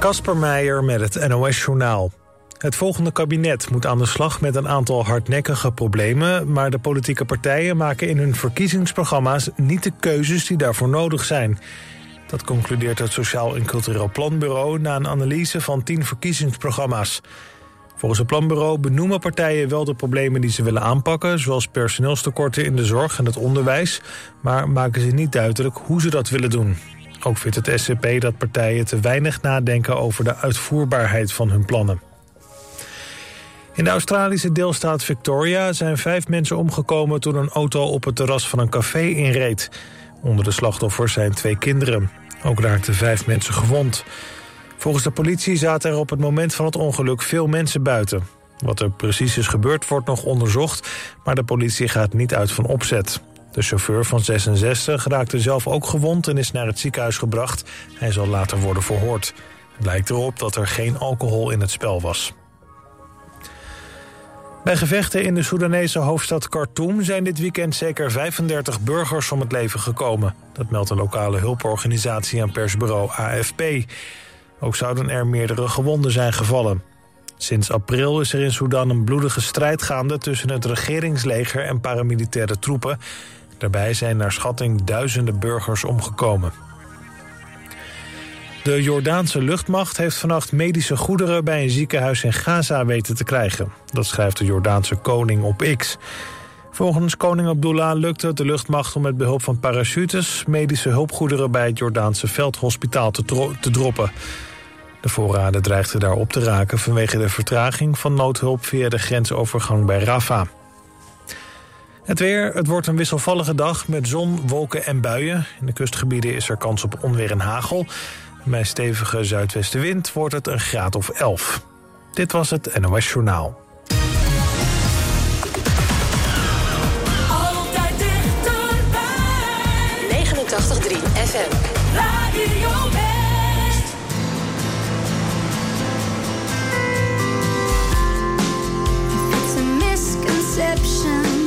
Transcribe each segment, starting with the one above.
Kasper Meijer met het NOS-journaal. Het volgende kabinet moet aan de slag met een aantal hardnekkige problemen... maar de politieke partijen maken in hun verkiezingsprogramma's... niet de keuzes die daarvoor nodig zijn. Dat concludeert het Sociaal en Cultureel Planbureau... na een analyse van tien verkiezingsprogramma's. Volgens het planbureau benoemen partijen wel de problemen die ze willen aanpakken... zoals personeelstekorten in de zorg en het onderwijs... maar maken ze niet duidelijk hoe ze dat willen doen. Ook vindt het SCP dat partijen te weinig nadenken over de uitvoerbaarheid van hun plannen. In de Australische deelstaat Victoria zijn vijf mensen omgekomen... toen een auto op het terras van een café inreed. Onder de slachtoffers zijn twee kinderen. Ook raakten vijf mensen gewond. Volgens de politie zaten er op het moment van het ongeluk veel mensen buiten. Wat er precies is gebeurd wordt nog onderzocht... maar de politie gaat niet uit van opzet. De chauffeur van 66 raakte zelf ook gewond en is naar het ziekenhuis gebracht. Hij zal later worden verhoord. Het blijkt erop dat er geen alcohol in het spel was. Bij gevechten in de Soedanese hoofdstad Khartoum zijn dit weekend zeker 35 burgers om het leven gekomen. Dat meldt een lokale hulporganisatie aan persbureau AFP. Ook zouden er meerdere gewonden zijn gevallen. Sinds april is er in Sudan een bloedige strijd gaande tussen het regeringsleger en paramilitaire troepen. Daarbij zijn naar schatting duizenden burgers omgekomen. De Jordaanse luchtmacht heeft vannacht medische goederen bij een ziekenhuis in Gaza weten te krijgen. Dat schrijft de Jordaanse koning op X. Volgens koning Abdullah lukte het de luchtmacht om met behulp van parachutes... medische hulpgoederen bij het Jordaanse veldhospitaal te, droppen. De voorraden dreigden daar op te raken vanwege de vertraging van noodhulp... via de grensovergang bij Rafah. Het weer, het wordt een wisselvallige dag met zon, wolken en buien. In de kustgebieden is er kans op onweer en hagel. Bij stevige zuidwestenwind wordt het een graad of 11. Dit was het NOS Journaal. Altijd dichterbij. 89.3 FM. Radio West. It's a misconception.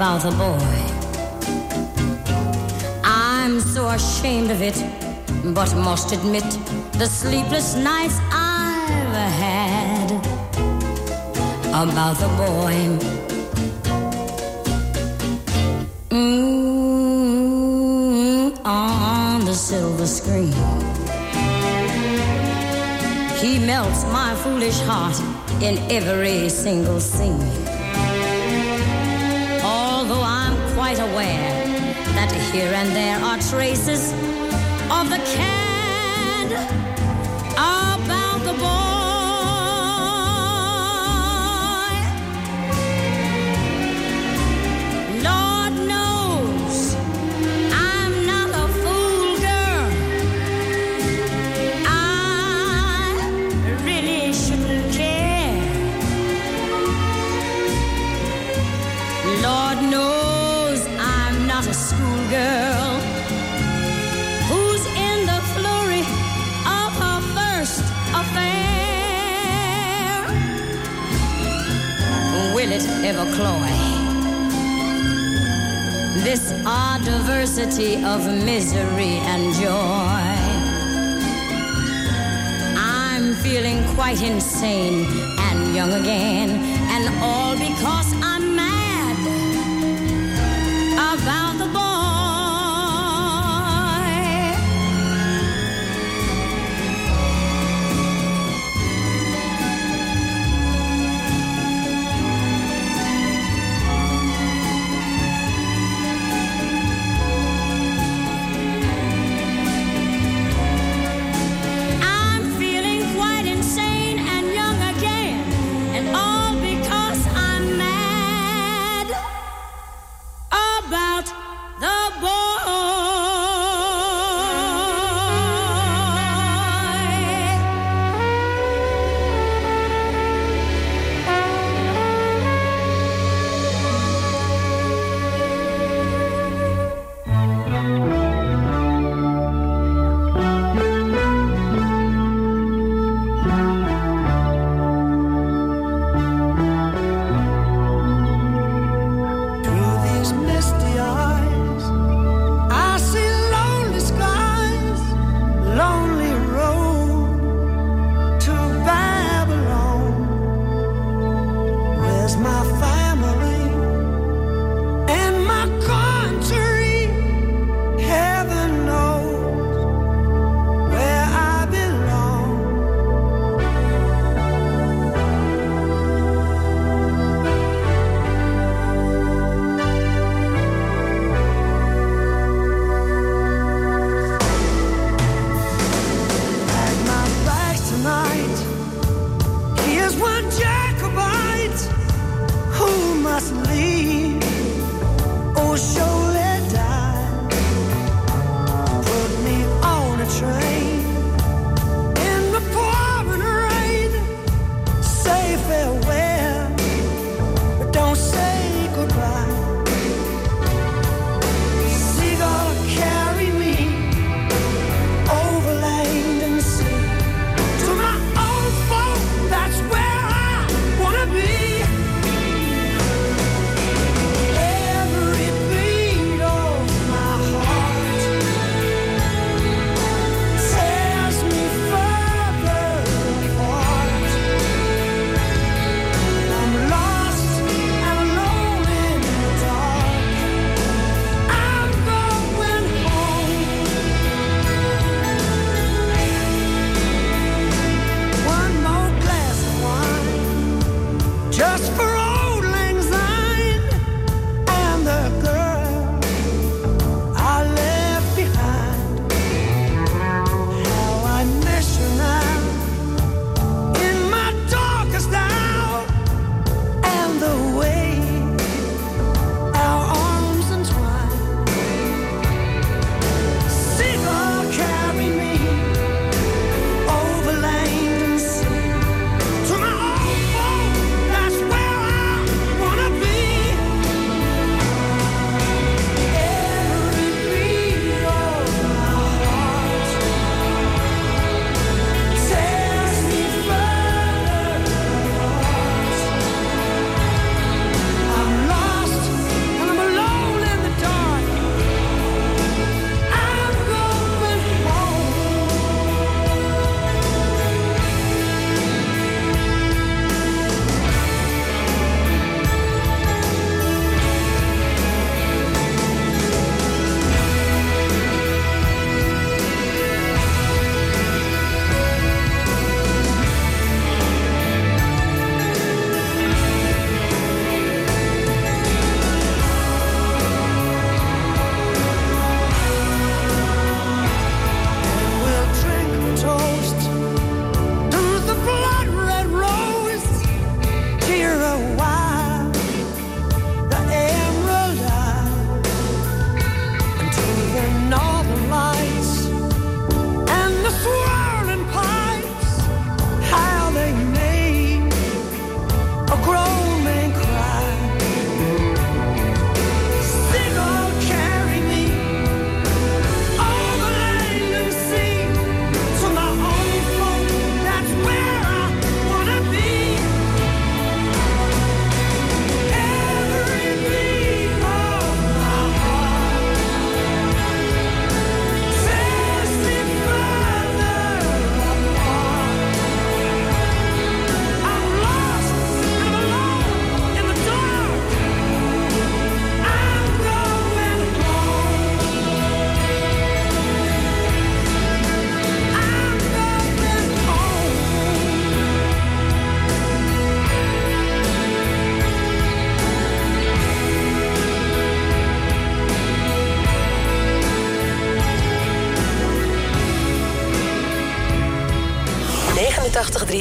About the boy. I'm so ashamed of it, but must admit the sleepless nights I've had about the boy. Mm, on the silver screen. He melts my foolish heart in every single scene. That here and there are traces of the cad ever cloy? This odd diversity of misery and joy. I'm feeling quite insane and young again,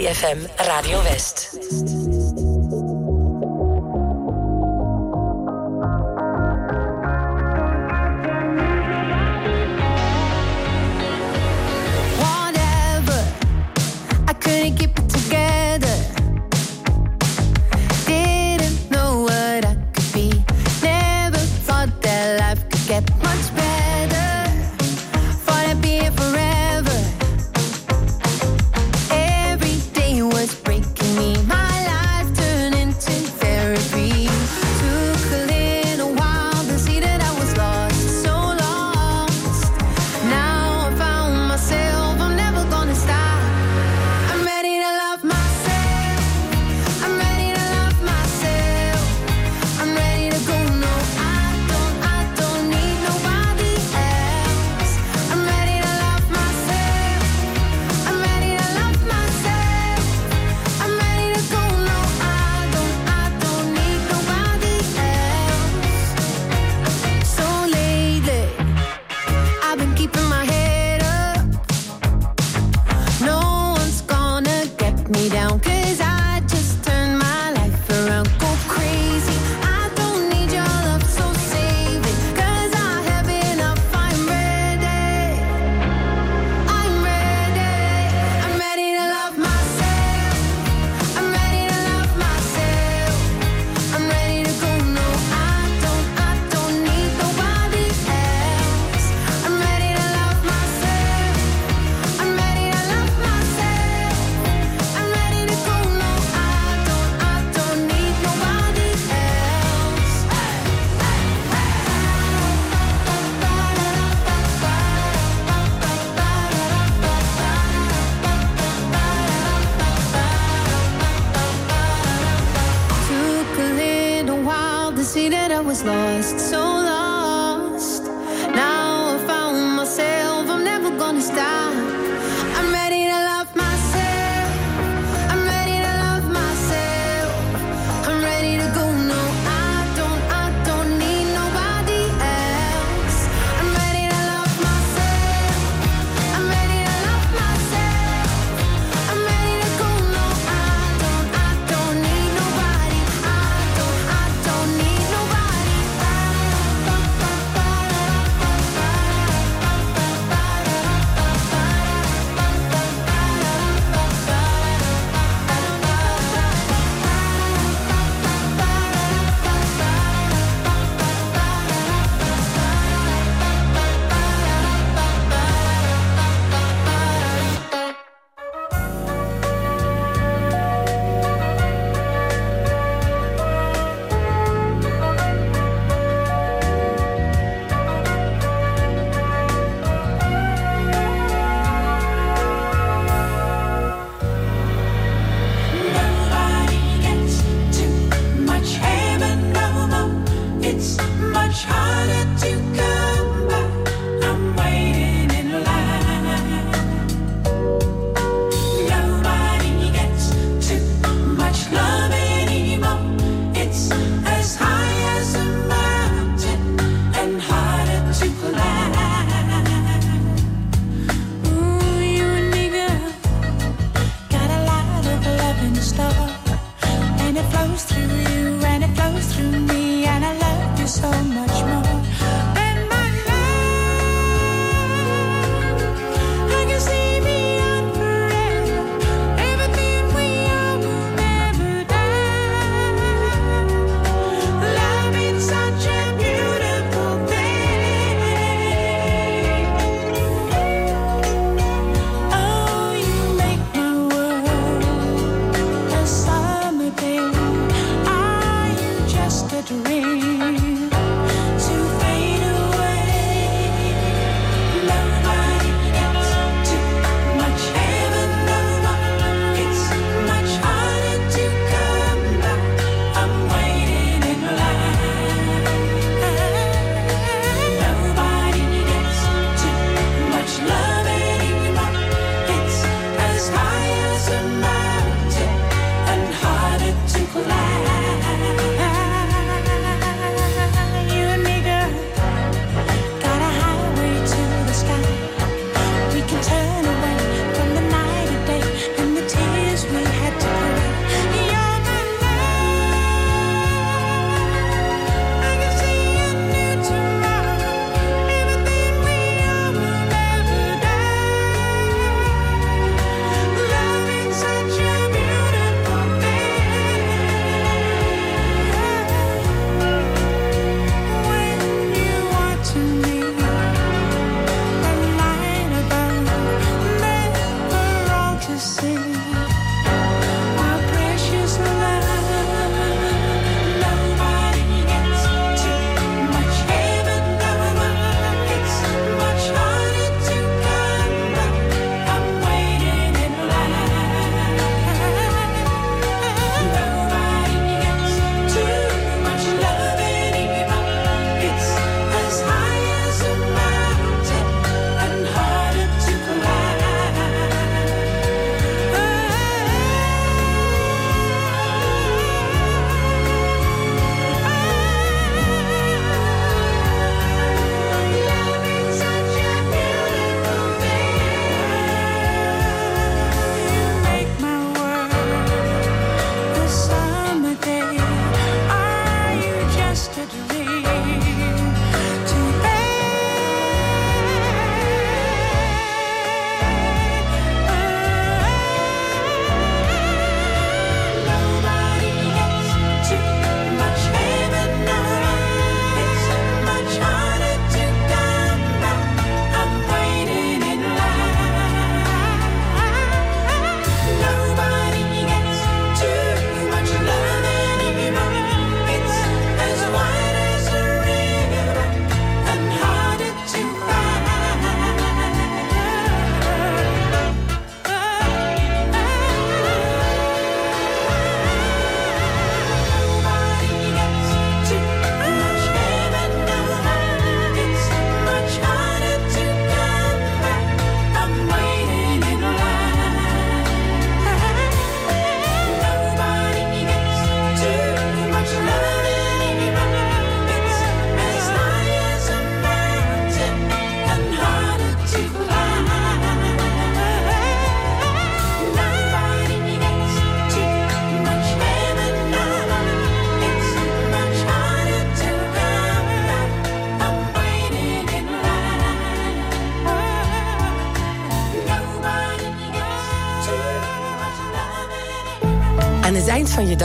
89.3 FM Radio West.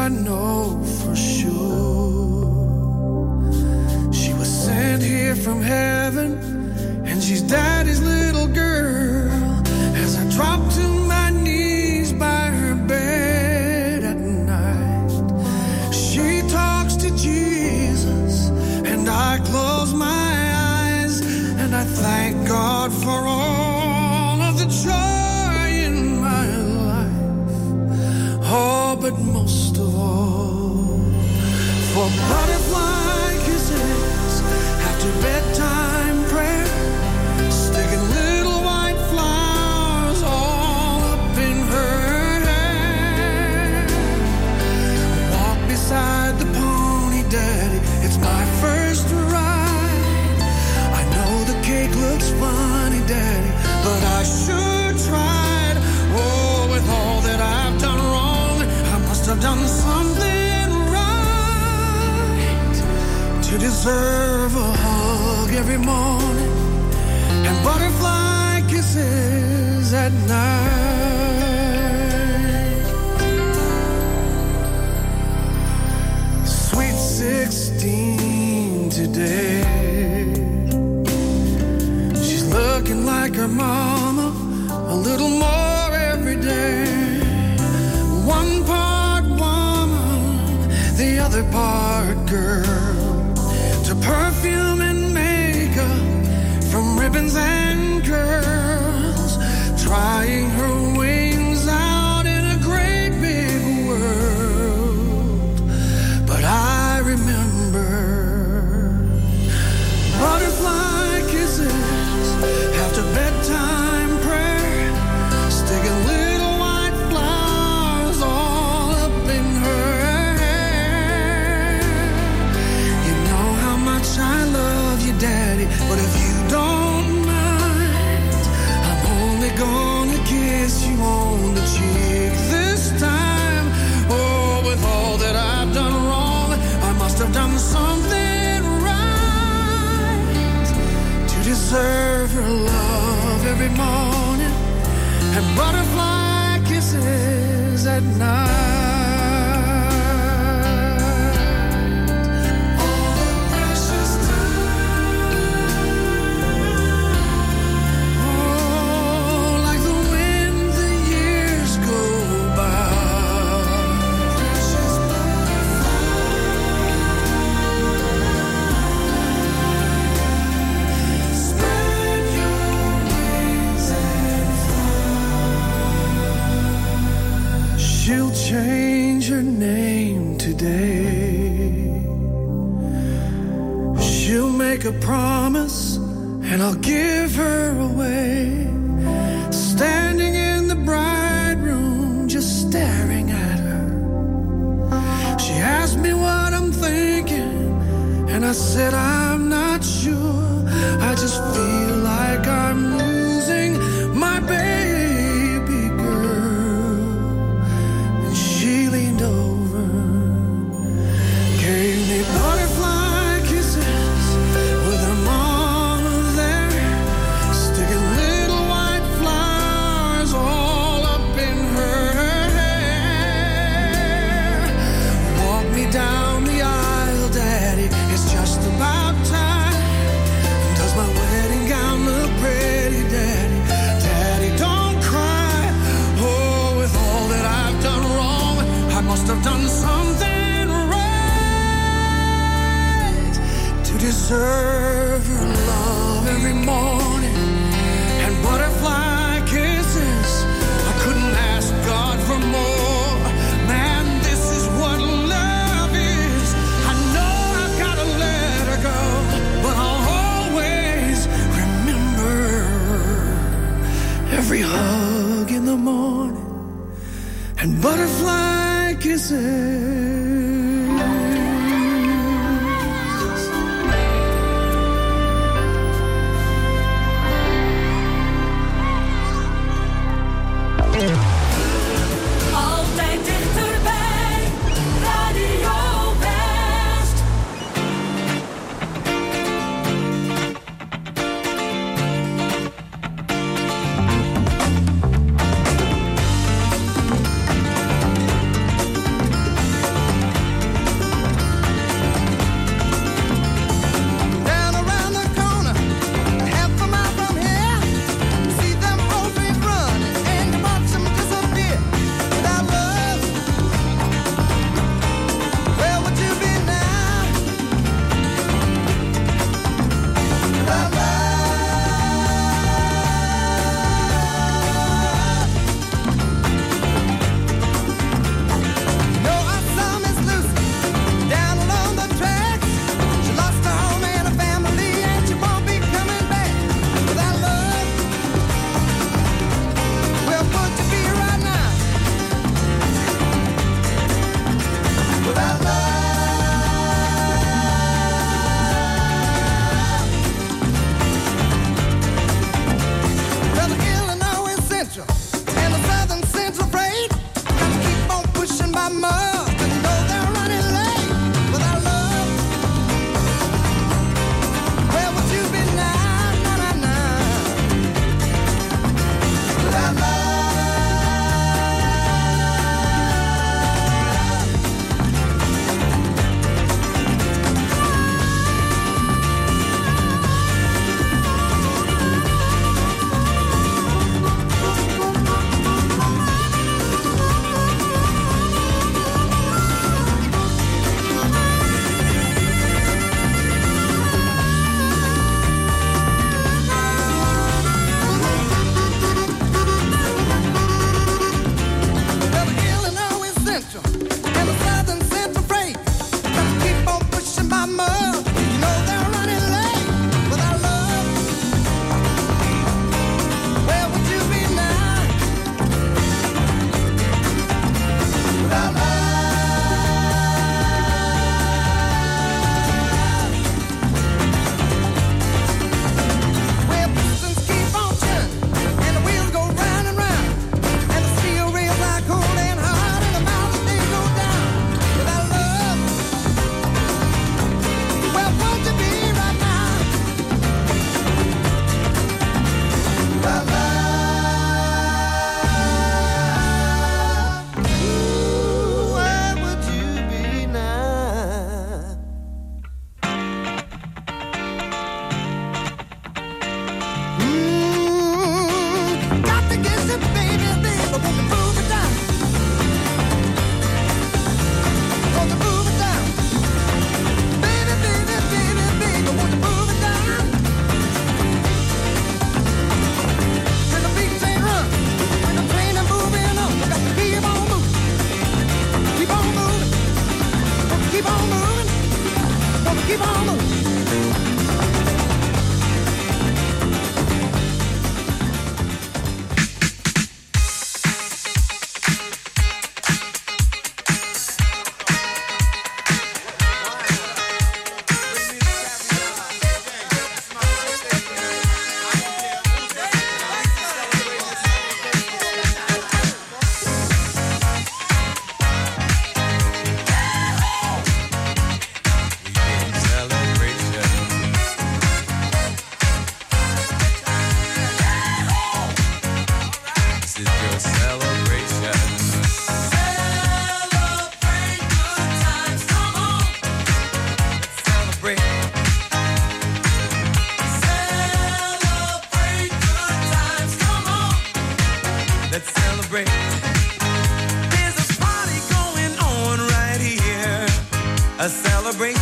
I know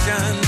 passion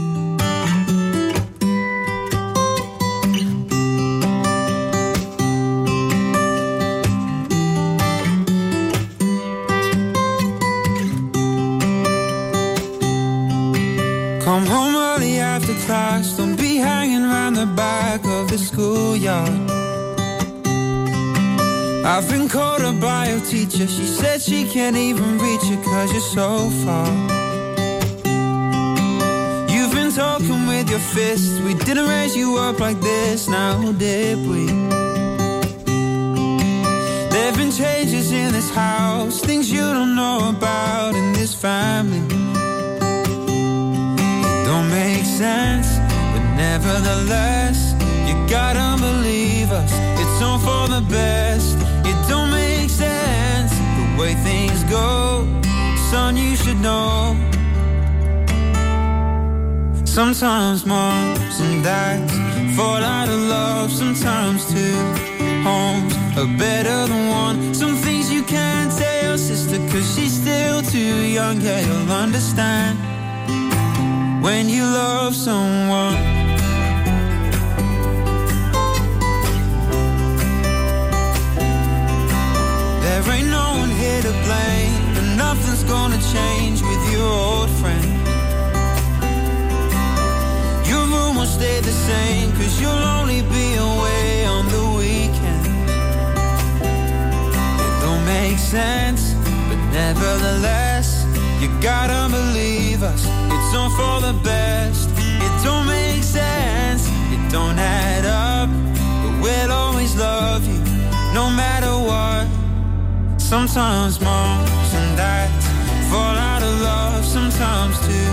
I've been called a bio teacher. She said she can't even reach you cause you're so far. You've been talking with your fists. We didn't raise you up like this, now did we? There've been changes in this house, things you don't know about in this family It don't make sense, but nevertheless, gotta believe us. It's all for the best. It don't make sense the way things go. Son, you should know. Sometimes moms and dads fall out of love. Sometimes two homes are better than one. Some things you can't tell sister, cause she's still too young. Yeah, you'll understand when you love someone. Ain't no one here to blame, and nothing's gonna change with your old friend. Your room will stay the same, cause you'll only be away on the weekend. It don't make sense, but nevertheless, you gotta believe us. It's all for the best. It don't make sense. It don't add up. But we'll always love you, no matter what. Sometimes moms and dads fall out of love. Sometimes two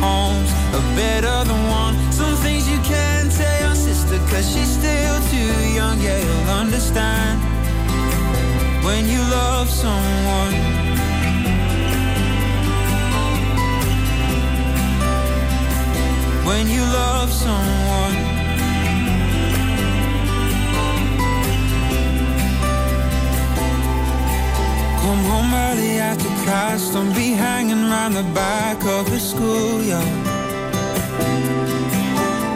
homes are better than one. Some things you can't tell your sister, cause she's still too young. Yeah, you'll understand when you love someone. when you love someone. come home early after class Don't be hanging round the back of the schoolyard.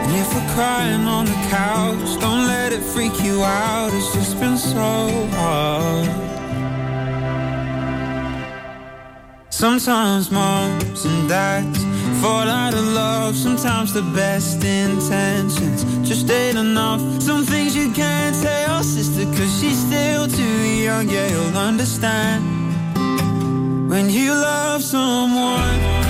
And if we're crying on the couch Don't let it freak you out It's just been so hard Sometimes moms and dads fall out sometimes the best intentions just ain't enough. Some things you can't tell sister, cause she's still too young. Yeah, you'll understand when you love someone.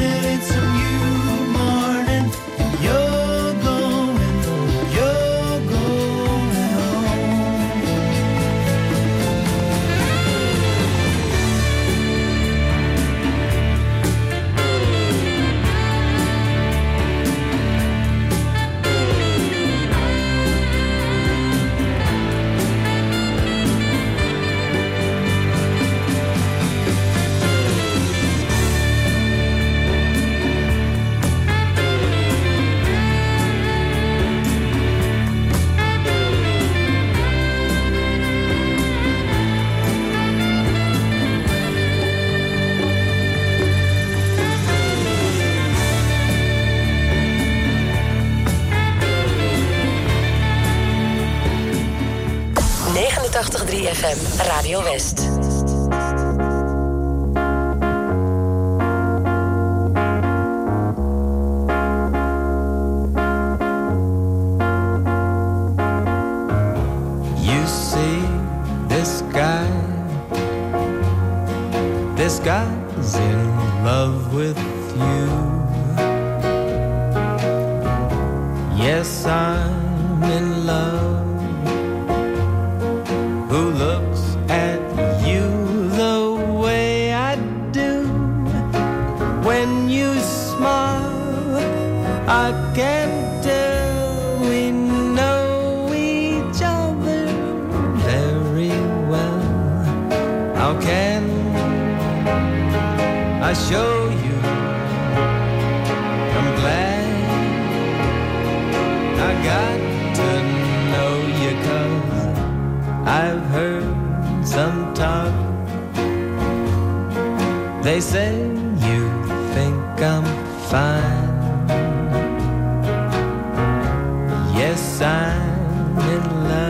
It's a. I've heard some talk. They say you think I'm fine. Yes, I'm in love.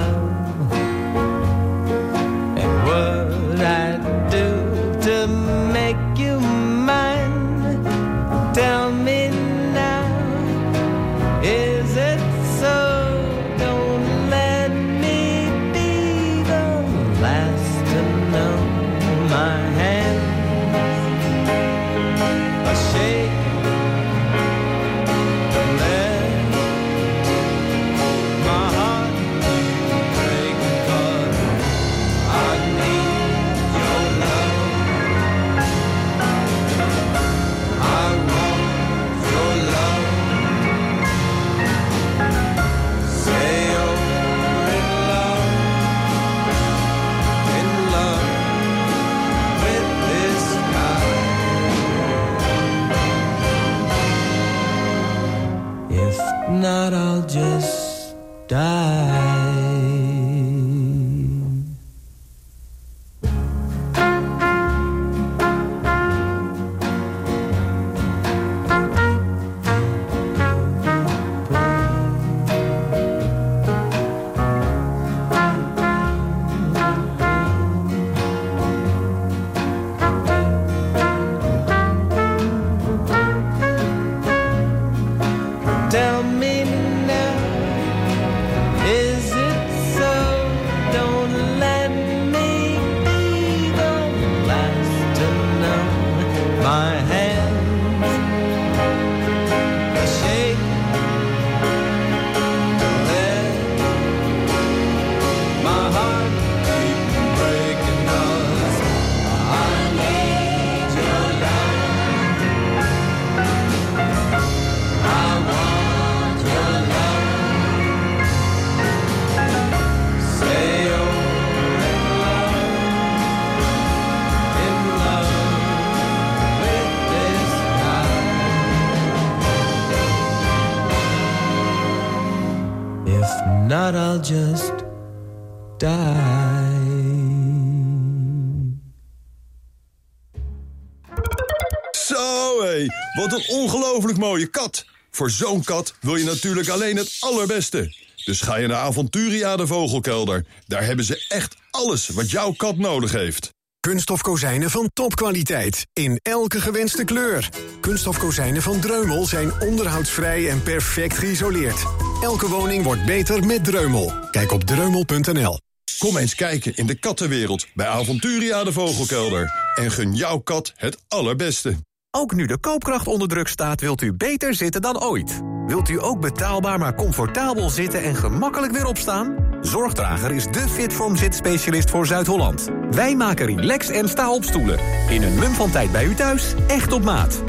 Voor zo'n kat wil je natuurlijk alleen het allerbeste. Dus ga je naar Aventuria de Vogelkelder. Daar hebben ze echt alles wat jouw kat nodig heeft. Kunststof kozijnen van topkwaliteit. In elke gewenste kleur. Kunststof kozijnen van Dreumel zijn onderhoudsvrij en perfect geïsoleerd. Elke woning wordt beter met Dreumel. Kijk op dreumel.nl. Kom eens kijken in de kattenwereld bij Aventuria de Vogelkelder. En gun jouw kat het allerbeste. Ook nu de koopkracht onder druk staat, wilt u beter zitten dan ooit. Wilt u ook betaalbaar maar comfortabel zitten en gemakkelijk weer opstaan? Zorgdrager is de Fitform zitspecialist voor Zuid-Holland. Wij maken relax en sta-opstoelen. In een mum van tijd bij u thuis, echt op maat.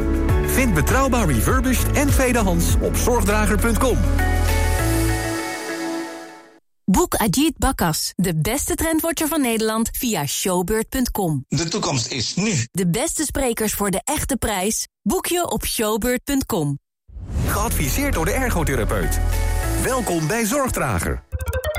Vind betrouwbaar refurbished en tweedehands op zorgdrager.com. Boek Ajit Bakas, de beste trendwatcher van Nederland, via showbeurt.com. De toekomst is nu. De beste sprekers voor de echte prijs boek je op showbeurt.com. Geadviseerd door de ergotherapeut. Welkom bij Zorgdrager.